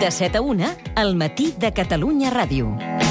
De 7 a 1, al matí de Catalunya Ràdio.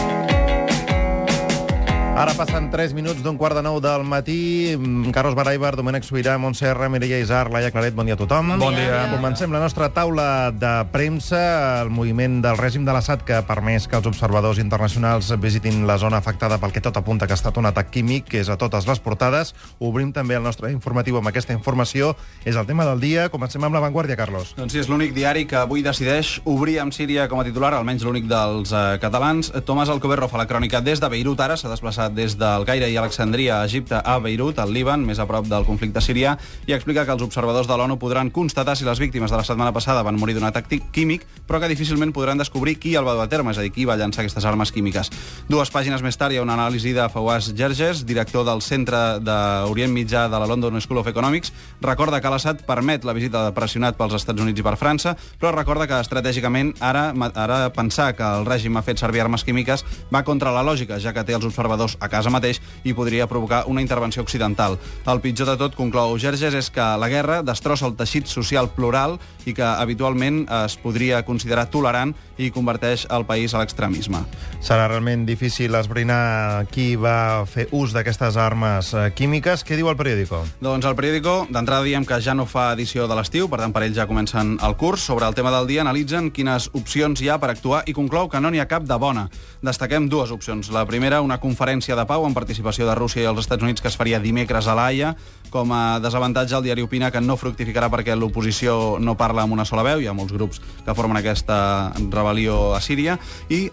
Ara passen 3 minuts d'un quart de nou del matí. Mm, Carlos Baraibar, Domènec Sobirà, Montse R, Mireia Isar, Laia Claret, bon dia a tothom. Bon dia. Comencem la nostra taula de premsa. El moviment del règim de l'Assad que ha permès que els observadors internacionals visitin la zona afectada pel que tot apunta que ha estat un atac químic, que és a totes les portades. Obrim també el nostre informatiu amb aquesta informació. És el tema del dia. Comencem amb l'avantguàrdia, Carlos. Doncs sí, és l'únic diari que avui decideix obrir amb Síria com a titular, almenys l'únic dels eh, catalans. Tomàs Alcoberro fa la crònica des de Beirut, ara s'ha desplaçat des del Caire i Alexandria a Egipte a Beirut, al Líban, més a prop del conflicte sirià, i explica que els observadors de l'ONU podran constatar si les víctimes de la setmana passada van morir d'un atac químic, però que difícilment podran descobrir qui el va dur a terme, és a dir, qui va llançar aquestes armes químiques. Dues pàgines més tard hi ha una anàlisi de Fawaz Gerges, director del Centre d'Orient Mitjà de la London School of Economics, recorda que l'Assad permet la visita pressionat pels Estats Units i per França, però recorda que estratègicament ara, ara pensar que el règim ha fet servir armes químiques va contra la lògica, ja que té els observadors a casa mateix i podria provocar una intervenció occidental. El pitjor de tot, conclou Gerges, és que la guerra destrossa el teixit social plural i que habitualment es podria considerar tolerant i converteix el país a l'extremisme. Serà realment difícil esbrinar qui va fer ús d'aquestes armes eh, químiques. Què diu el periòdico? Doncs el periòdico, d'entrada diem que ja no fa edició de l'estiu, per tant per ells ja comencen el curs. Sobre el tema del dia analitzen quines opcions hi ha per actuar i conclou que no n'hi ha cap de bona. Destaquem dues opcions. La primera, una conferència de pau amb participació de Rússia i els Estats Units que es faria dimecres a l'Aia. Com a desavantatge, el diari opina que no fructificarà perquè l'oposició no parla amb una sola veu. Hi ha molts grups que formen aquesta rebel·lió a Síria. I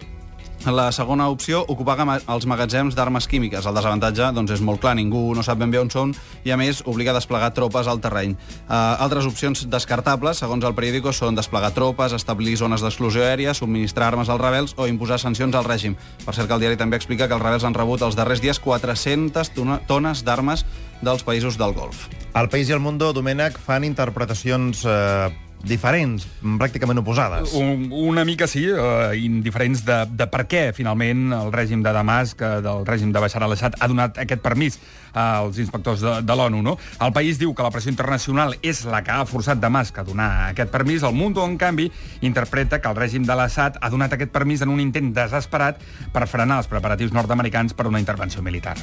la segona opció, ocupar els magatzems d'armes químiques. El desavantatge doncs, és molt clar, ningú no sap ben bé on són i, a més, obliga a desplegar tropes al terreny. Uh, altres opcions descartables, segons el periòdico, són desplegar tropes, establir zones d'exclusió aèria, subministrar armes als rebels o imposar sancions al règim. Per cert que el diari també explica que els rebels han rebut els darrers dies 400 tona- tones d'armes dels països del Golf. El País i el Mundo, Domènec, fan interpretacions eh, diferents, pràcticament oposades. Un, una mica sí, uh, indiferents de, de per què finalment el règim de Damasc, eh, del règim de Bashar al-Assad, ha donat aquest permís als inspectors de, de l'ONU. No? El país diu que la pressió internacional és la que ha forçat Damasc a donar aquest permís. El Mundo, en canvi, interpreta que el règim de l'Assad ha donat aquest permís en un intent desesperat per frenar els preparatius nord-americans per una intervenció militar.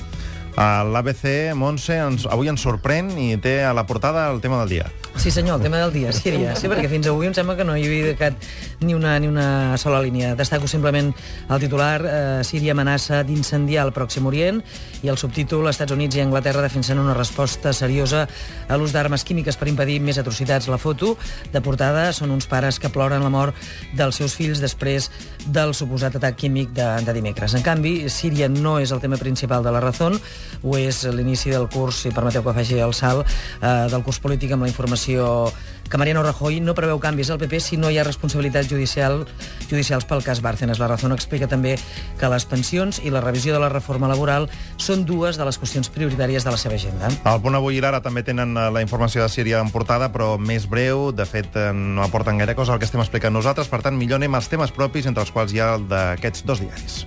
L'ABC, Montse, ens, avui ens sorprèn i té a la portada el tema del dia. Sí, senyor, el tema del dia, Síria. Sí, perquè fins avui em sembla que no hi havia dedicat ni una, ni una sola línia. Destaco simplement el titular eh, Síria amenaça d'incendiar el Pròxim Orient i el subtítol Estats Units i Anglaterra defensen una resposta seriosa a l'ús d'armes químiques per impedir més atrocitats. La foto de portada són uns pares que ploren la mort dels seus fills després del suposat atac químic de, de dimecres. En canvi, Síria no és el tema principal de la Razón, ho és l'inici del curs, si permeteu que faci el salt, eh, del curs polític amb la informació que Mariano Rajoy no preveu canvis al PP si no hi ha responsabilitats judicial, judicials pel cas Bárcenas. La Razón explica també que les pensions i la revisió de la reforma laboral són dues de les qüestions prioritàries de la seva agenda. Al punt avui i l'ara també tenen eh, la informació de Síria en portada, però més breu. De fet, eh, no aporten gaire cosa al que estem explicant nosaltres. Per tant, millor anem als temes propis, entre els quals hi ha el d'aquests dos diaris.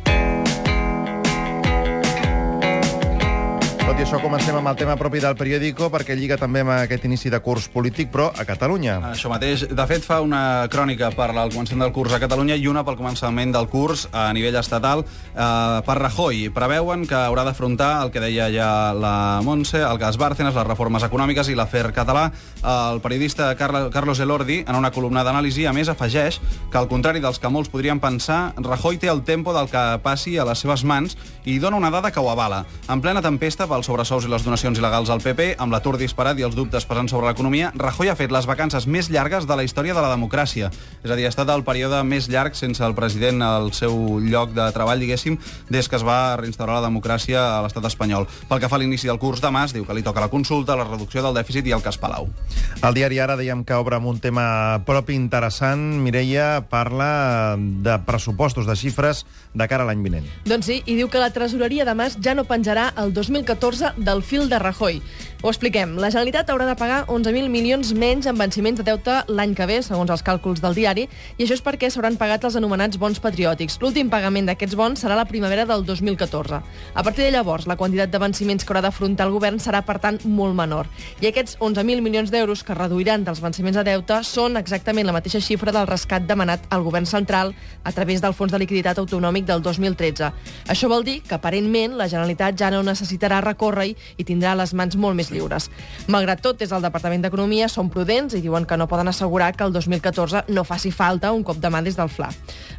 Tot i això, comencem amb el tema propi del periòdico, perquè lliga també amb aquest inici de curs polític, però a Catalunya. Això mateix. De fet, fa una crònica per al començament del curs a Catalunya i una pel començament del curs a nivell estatal eh, per Rajoy. Preveuen que haurà d'afrontar el que deia ja la Montse, el cas Bárcenas, les reformes econòmiques i l'afer català. El periodista Carlos Elordi, en una columna d'anàlisi, a més, afegeix que, al contrari dels que molts podrien pensar, Rajoy té el tempo del que passi a les seves mans i dona una dada que ho avala. En plena tempesta pels sobresous i les donacions il·legals al PP, amb l'atur disparat i els dubtes pesant sobre l'economia, Rajoy ha fet les vacances més llargues de la història de la democràcia. És a dir, ha estat el període més llarg sense el president al seu lloc de treball, diguéssim, des que es va reinstaurar la democràcia a l'estat espanyol. Pel que fa a l'inici del curs de mas, diu que li toca la consulta, la reducció del dèficit i el cas Palau. El diari Ara dèiem que obre amb un tema propi interessant. Mireia parla de pressupostos, de xifres, de cara a l'any vinent. Doncs sí, i diu que la tresoreria de Mas ja no penjarà el 2014 2014 del fil de Rajoy. Ho expliquem. La Generalitat haurà de pagar 11.000 milions menys en venciments de deute l'any que ve, segons els càlculs del diari, i això és perquè s'hauran pagat els anomenats bons patriòtics. L'últim pagament d'aquests bons serà la primavera del 2014. A partir de llavors, la quantitat de venciments que haurà d'afrontar el govern serà, per tant, molt menor. I aquests 11.000 milions d'euros que reduiran dels venciments de deute són exactament la mateixa xifra del rescat demanat al govern central a través del Fons de Liquiditat Autonòmic del 2013. Això vol dir que, aparentment, la Generalitat ja no necessitarà recórrer-hi i tindrà les mans molt més lliures. Malgrat tot, des del Departament d'Economia són prudents i diuen que no poden assegurar que el 2014 no faci falta un cop de mà des del FLA.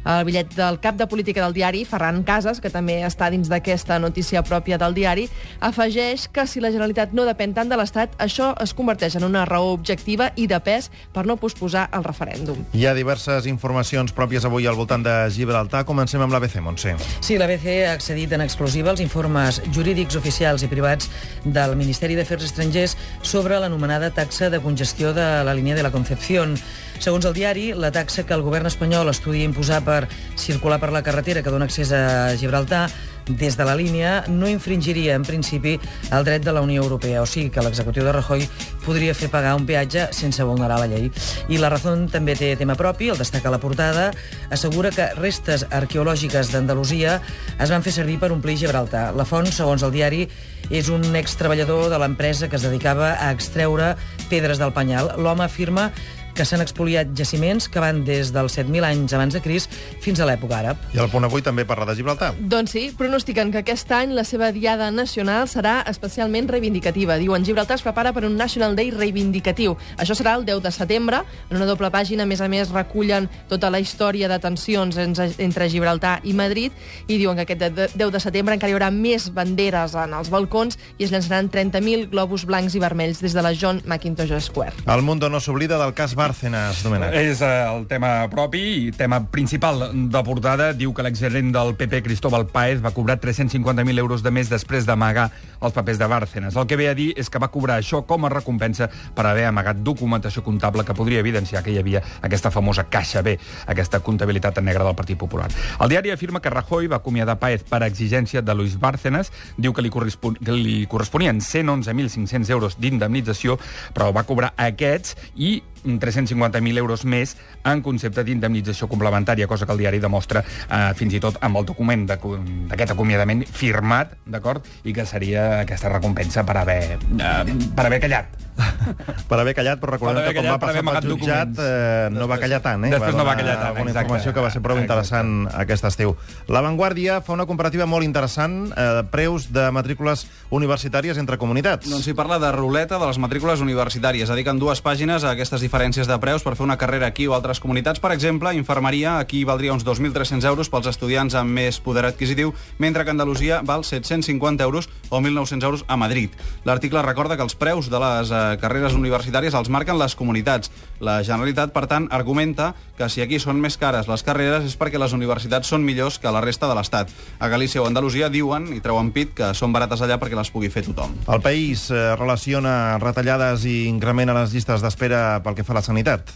El bitllet del cap de política del diari, Ferran Casas, que també està dins d'aquesta notícia pròpia del diari, afegeix que si la Generalitat no depèn tant de l'Estat, això es converteix en una raó objectiva i de pes per no posposar el referèndum. Hi ha diverses informacions pròpies avui al voltant de Gibraltar. Comencem amb l'ABC, Montse. Sí, l'ABC ha accedit en exclusiva als informes jurídics oficials i privats del Ministeri d'Afers Estrangers sobre l'anomenada taxa de congestió de la línia de la Concepción. Segons el diari, la taxa que el govern espanyol estudia imposar per circular per la carretera que dona accés a Gibraltar des de la línia no infringiria, en principi, el dret de la Unió Europea. O sigui que l'executiu de Rajoy podria fer pagar un peatge sense vulnerar la llei. I la Razón també té tema propi, el destaca la portada, assegura que restes arqueològiques d'Andalusia es van fer servir per omplir Gibraltar. La font, segons el diari, és un extreballador de l'empresa que es dedicava a extreure pedres del penyal. L'home afirma que s'han expoliat jaciments que van des dels 7.000 anys abans de Crist fins a l'època àrab. I el punt avui també parla de Gibraltar. Doncs sí, pronostiquen que aquest any la seva diada nacional serà especialment reivindicativa. Diuen Gibraltar es prepara per un National Day reivindicatiu. Això serà el 10 de setembre. En una doble pàgina, a més a més, recullen tota la història de tensions entre Gibraltar i Madrid i diuen que aquest 10 de setembre encara hi haurà més banderes en els balcons i es llançaran 30.000 globus blancs i vermells des de la John McIntosh Square. El Mundo no s'oblida del cas Bárcenas, Domènec. És eh, el tema propi i tema principal de portada. Diu que l'exgerent del PP, Cristóbal Páez, va cobrar 350.000 euros de més després d'amagar els papers de Bárcenas. El que ve a dir és que va cobrar això com a recompensa per haver amagat documentació comptable que podria evidenciar que hi havia aquesta famosa caixa B, aquesta comptabilitat en del Partit Popular. El diari afirma que Rajoy va acomiadar Páez per exigència de Luis Bárcenas, diu que li, correspon que li corresponien 111.500 euros d'indemnització, però va cobrar aquests i 350.000 euros més en concepte d'indemnització complementària, cosa que el diari demostra eh, fins i tot amb el document d'aquest acomiadament firmat, d'acord? I que seria aquesta recompensa per haver, eh, per haver callat. per haver callat, però recordem que com va passar pel jutjat eh, no va callar tant. Eh? Després va no va callar tant, Una exacte. informació que va ser prou interessant aquest estiu. La Vanguardia fa una comparativa molt interessant eh, de preus de matrícules universitàries entre comunitats. Doncs s'hi parla de ruleta de les matrícules universitàries. Dediquen dues pàgines a aquestes diferències de preus per fer una carrera aquí o altres comunitats. Per exemple, infermeria aquí valdria uns 2.300 euros pels estudiants amb més poder adquisitiu, mentre que Andalusia val 750 euros o 1.900 euros a Madrid. L'article recorda que els preus de les eh, carreres universitàries els marquen les comunitats. La Generalitat, per tant, argumenta que si aquí són més cares les carreres és perquè les universitats són millors que la resta de l'Estat. A Galícia o Andalusia diuen i treuen pit que són barates allà perquè les pugui fer tothom. El país eh, relaciona retallades i increment a les llistes d'espera pel que fa a la sanitat.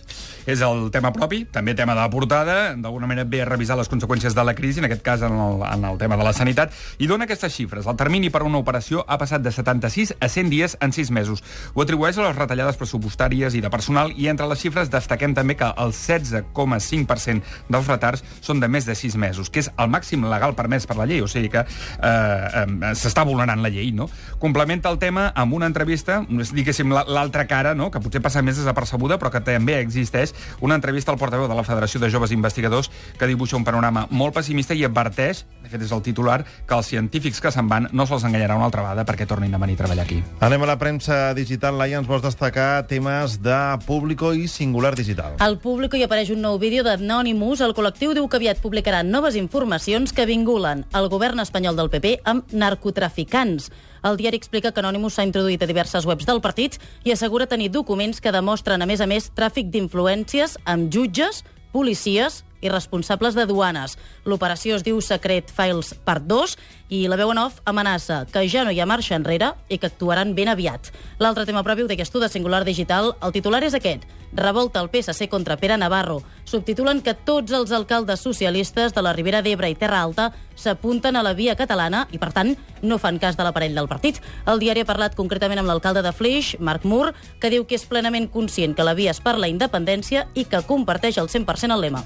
És el tema propi, també tema de la portada, d'alguna manera ve a revisar les conseqüències de la crisi, en aquest cas en el, en el tema de la sanitat, i dona aquestes xifres. El termini per a una operació ha passat de 76 a 100 dies en 6 mesos. Ho atribueix a les retallades pressupostàries i de personal, i entre les xifres destaquem també que el 16,5% dels retards són de més de 6 mesos, que és el màxim legal permès per la llei, o sigui que eh, eh, s'està vulnerant la llei, no? Complementa el tema amb una entrevista, diguéssim, la- l'altra cara, no?, que potser passa més desapercebuda, però que també existeix, una entrevista al portaveu de la Federació de Joves Investigadors que dibuixa un panorama molt pessimista i adverteix, de fet és el titular, que els científics que se'n van no se'ls enganyarà una altra vegada perquè tornin a venir a treballar aquí. Anem a la premsa digital. Laia, ens vols destacar temes de público i singular digital. Al Público hi apareix un nou vídeo d'Anonymous. El col·lectiu diu que aviat publicarà noves informacions que vingulen el govern espanyol del PP amb narcotraficants. El diari explica que Anonymous s'ha introduït a diverses webs del partit i assegura tenir documents que demostren, a més a més, tràfic d'influències amb jutges, policies i responsables de duanes. L'operació es diu Secret Files Part 2 i la veu en off amenaça que ja no hi ha marxa enrere i que actuaran ben aviat. L'altre tema propi d'aquest de Singular Digital, el titular és aquest. Revolta el PSC contra Pere Navarro. Subtitulen que tots els alcaldes socialistes de la Ribera d'Ebre i Terra Alta s'apunten a la via catalana i, per tant, no fan cas de l'aparell del partit. El diari ha parlat concretament amb l'alcalde de Flix, Marc Mur, que diu que és plenament conscient que la via és per la independència i que comparteix al 100% el lema.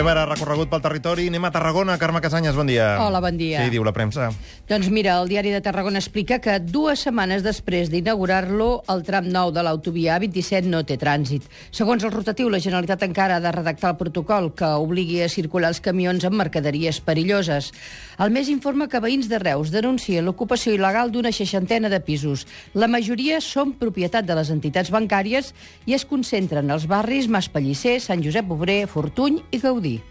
Fem ara recorregut pel territori. Anem a Tarragona. Carme Casanyes, bon dia. Hola, bon dia. Sí, diu la premsa. Doncs mira, el diari de Tarragona explica que dues setmanes després d'inaugurar-lo, el tram nou de l'autovia A27 no té trànsit. Segons el rotatiu, la Generalitat encara ha de redactar el protocol que obligui a circular els camions amb mercaderies perilloses. El més informa que veïns de Reus denuncien l'ocupació il·legal d'una seixantena de pisos. La majoria són propietat de les entitats bancàries i es concentren als barris Maspellisser, Sant Josep Obrer, Fortuny i Gaudí. City.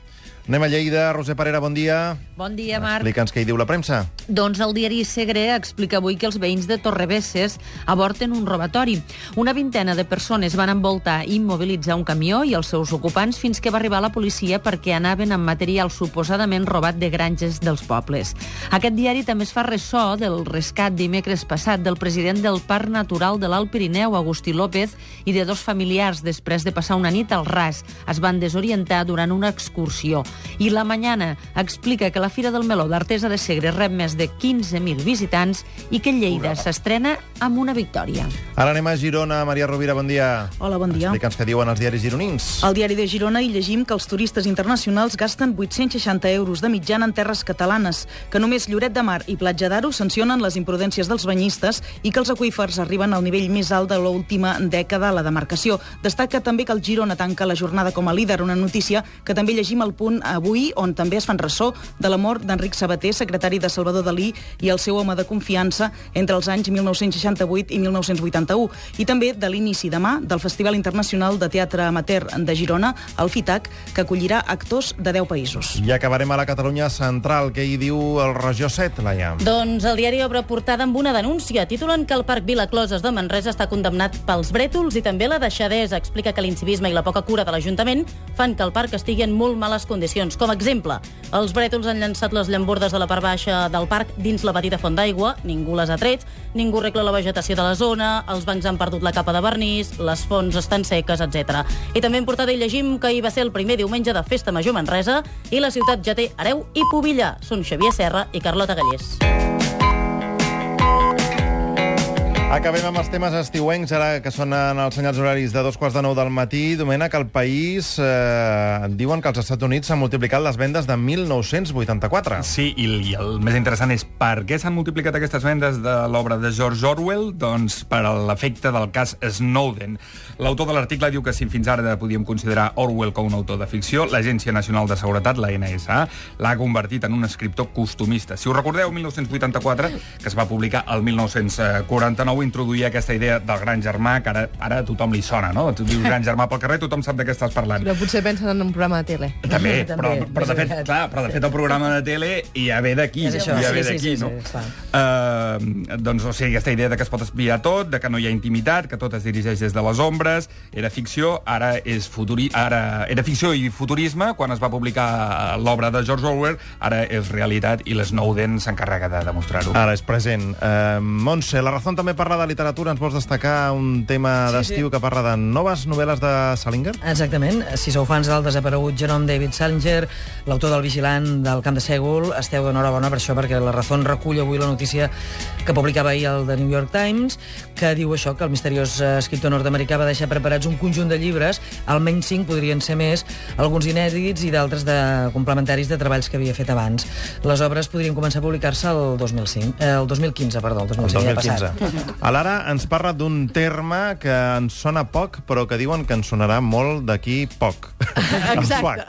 Anem a Lleida. Roser Parera, bon dia. Bon dia, Marc. Explica'ns què hi diu la premsa. Doncs el diari Segre explica avui que els veïns de Torrebesses aborten un robatori. Una vintena de persones van envoltar i immobilitzar un camió i els seus ocupants fins que va arribar la policia perquè anaven amb material suposadament robat de granges dels pobles. Aquest diari també es fa ressò del rescat dimecres passat del president del Parc Natural de l'Alt Pirineu, Agustí López, i de dos familiars després de passar una nit al ras. Es van desorientar durant una excursió. I la Mañana explica que la Fira del Meló d'Artesa de Segre rep més de 15.000 visitants i que Lleida s'estrena amb una victòria. Ara anem a Girona. Maria Rovira, bon dia. Hola, bon dia. Explica'ns què diuen els diaris gironins. Al diari de Girona hi llegim que els turistes internacionals gasten 860 euros de mitjana en terres catalanes, que només Lloret de Mar i Platja d'Aro sancionen les imprudències dels banyistes i que els aqüífers arriben al nivell més alt de l'última dècada a la demarcació. Destaca també que el Girona tanca la jornada com a líder, una notícia que també llegim al punt avui, on també es fan ressò de la mort d'Enric Sabater, secretari de Salvador Dalí i el seu home de confiança entre els anys 1968 i 1981, i també de l'inici demà del Festival Internacional de Teatre Amateur de Girona, el FITAC, que acollirà actors de 10 països. I acabarem a la Catalunya central. Què hi diu el Regió 7, Laia? Doncs el diari obre portada amb una denúncia. Titulen que el Parc Vila Closes de Manresa està condemnat pels brètols i també la deixadesa. Explica que l'incivisme i la poca cura de l'Ajuntament fan que el parc estigui en molt males condicions. Com a exemple, els brètols han llançat les llambordes de la part baixa del parc dins la petita font d'aigua, ningú les ha tret, ningú regla la vegetació de la zona, els bancs han perdut la capa de vernís, les fonts estan seques, etc. I també en portada hi llegim que hi va ser el primer diumenge de Festa Major Manresa i la ciutat ja té hereu i pobillà. Són Xavier Serra i Carlota Gallés. Acabem amb els temes estiuencs, ara que sonen els senyals horaris de dos quarts de nou del matí. Domènec, al país eh, diuen que als Estats Units s'han multiplicat les vendes de 1984. Sí, i, i el més interessant és per què s'han multiplicat aquestes vendes de l'obra de George Orwell? Doncs per l'efecte del cas Snowden. L'autor de l'article diu que si fins ara podíem considerar Orwell com un autor de ficció, l'Agència Nacional de Seguretat, la NSA, l'ha convertit en un escriptor costumista. Si us recordeu, 1984, que es va publicar el 1949, introduïa aquesta idea del gran germà, que ara, ara a tothom li sona, no? Tu dius gran germà pel carrer, tothom sap de què estàs parlant. Però potser pensen en un programa de tele. També, També, però, però, de fet, clar, però de fet el programa de tele ja ve d'aquí, ja sí, ve sí, d'aquí, sí, no? sí, clar. Uh, doncs, o sigui, aquesta idea de que es pot espiar tot, de que no hi ha intimitat, que tot es dirigeix des de les ombres, era ficció, ara és futuri... ara era ficció i futurisme quan es va publicar l'obra de George Orwell, ara és realitat i l'Snowden s'encarrega de demostrar-ho. Ara és present. Uh, Montse, la Razón també parla de literatura. Ens vols destacar un tema d'estiu que parla de noves novel·les de Salinger? Exactament. Si sou fans del desaparegut Jerome David Salinger, l'autor del Vigilant del Camp de Sègol, esteu d'enhorabona per això, perquè la Razón recull avui la notícia que publicava ahir el The New York Times, que diu això, que el misteriós eh, escriptor nord-americà va deixar preparats un conjunt de llibres, almenys cinc podrien ser més, alguns inèdits i d'altres de complementaris de treballs que havia fet abans. Les obres podrien començar a publicar-se el 2005, eh, el 2015, perdó, el 2015, El ja ha passat. 2015. A l'Ara ens parla d'un terme que ens sona poc, però que diuen que ens sonarà molt d'aquí poc. Exacte. swag.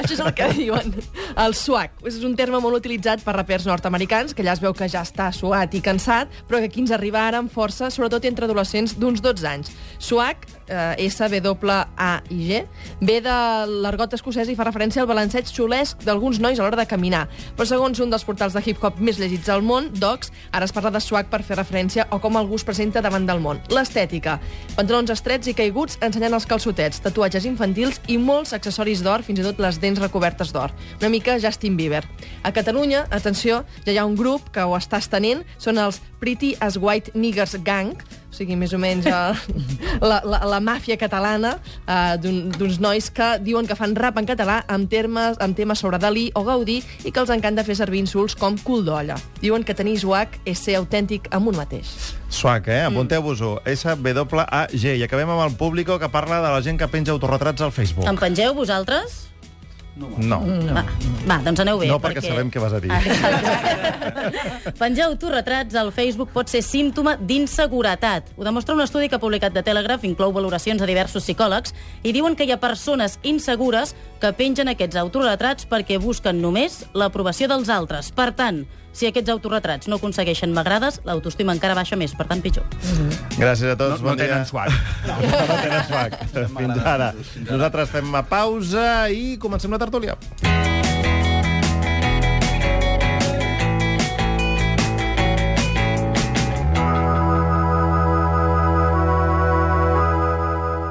Això és el que diuen. El swag. És un terme molt utilitzat per rapers nord-americans, que ja es veu que ja està suat i cansat, però que aquí ens arriba ara amb força, sobretot entre adolescents d'uns 12 anys. Swag, eh, S-W-A-I-G, ve de l'argot escocès i fa referència al balanceig xulesc d'alguns nois a l'hora de caminar. Però segons un dels portals de hip-hop més llegits al món, Docs, ara es parla de swag per fer referència a com algú es presenta davant del món. L'estètica. Pantalons estrets i caiguts ensenyant els calçotets, tatuatges infantils i molts accessoris d'or, fins i tot les dents recobertes d'or. Una mica Justin Bieber. A Catalunya, atenció, ja hi ha un grup que ho està estenent, són els Pretty as White Niggers Gang, o sigui, més o menys eh, la, la, la màfia catalana eh, d'un- d'uns nois que diuen que fan rap en català amb, termes, amb temes sobre Dalí o Gaudí i que els encanta fer servir insults com cul d'olla. Diuen que tenir swag és ser autèntic amb un mateix. Swag, eh? Apunteu-vos-ho. S-W-A-G. I acabem amb el público que parla de la gent que penja autorretrats al Facebook. En pengeu vosaltres? No. Va, va, doncs aneu bé. No, perquè sabem què vas a dir. Penjar autorretrats al Facebook pot ser símptoma d'inseguretat. Ho demostra un estudi que ha publicat de Telegraph, inclou valoracions a diversos psicòlegs, i diuen que hi ha persones insegures que pengen aquests autorretrats perquè busquen només l'aprovació dels altres. Per tant, si aquests autorretrats no aconsegueixen m'agrades, l'autoestima encara baixa més, per tant, pitjor. Gràcies a tots. No, no bon dia. tenen swag. No, no tenen swag. Fins ara. Nosaltres fem una pausa i comencem la tertúlia.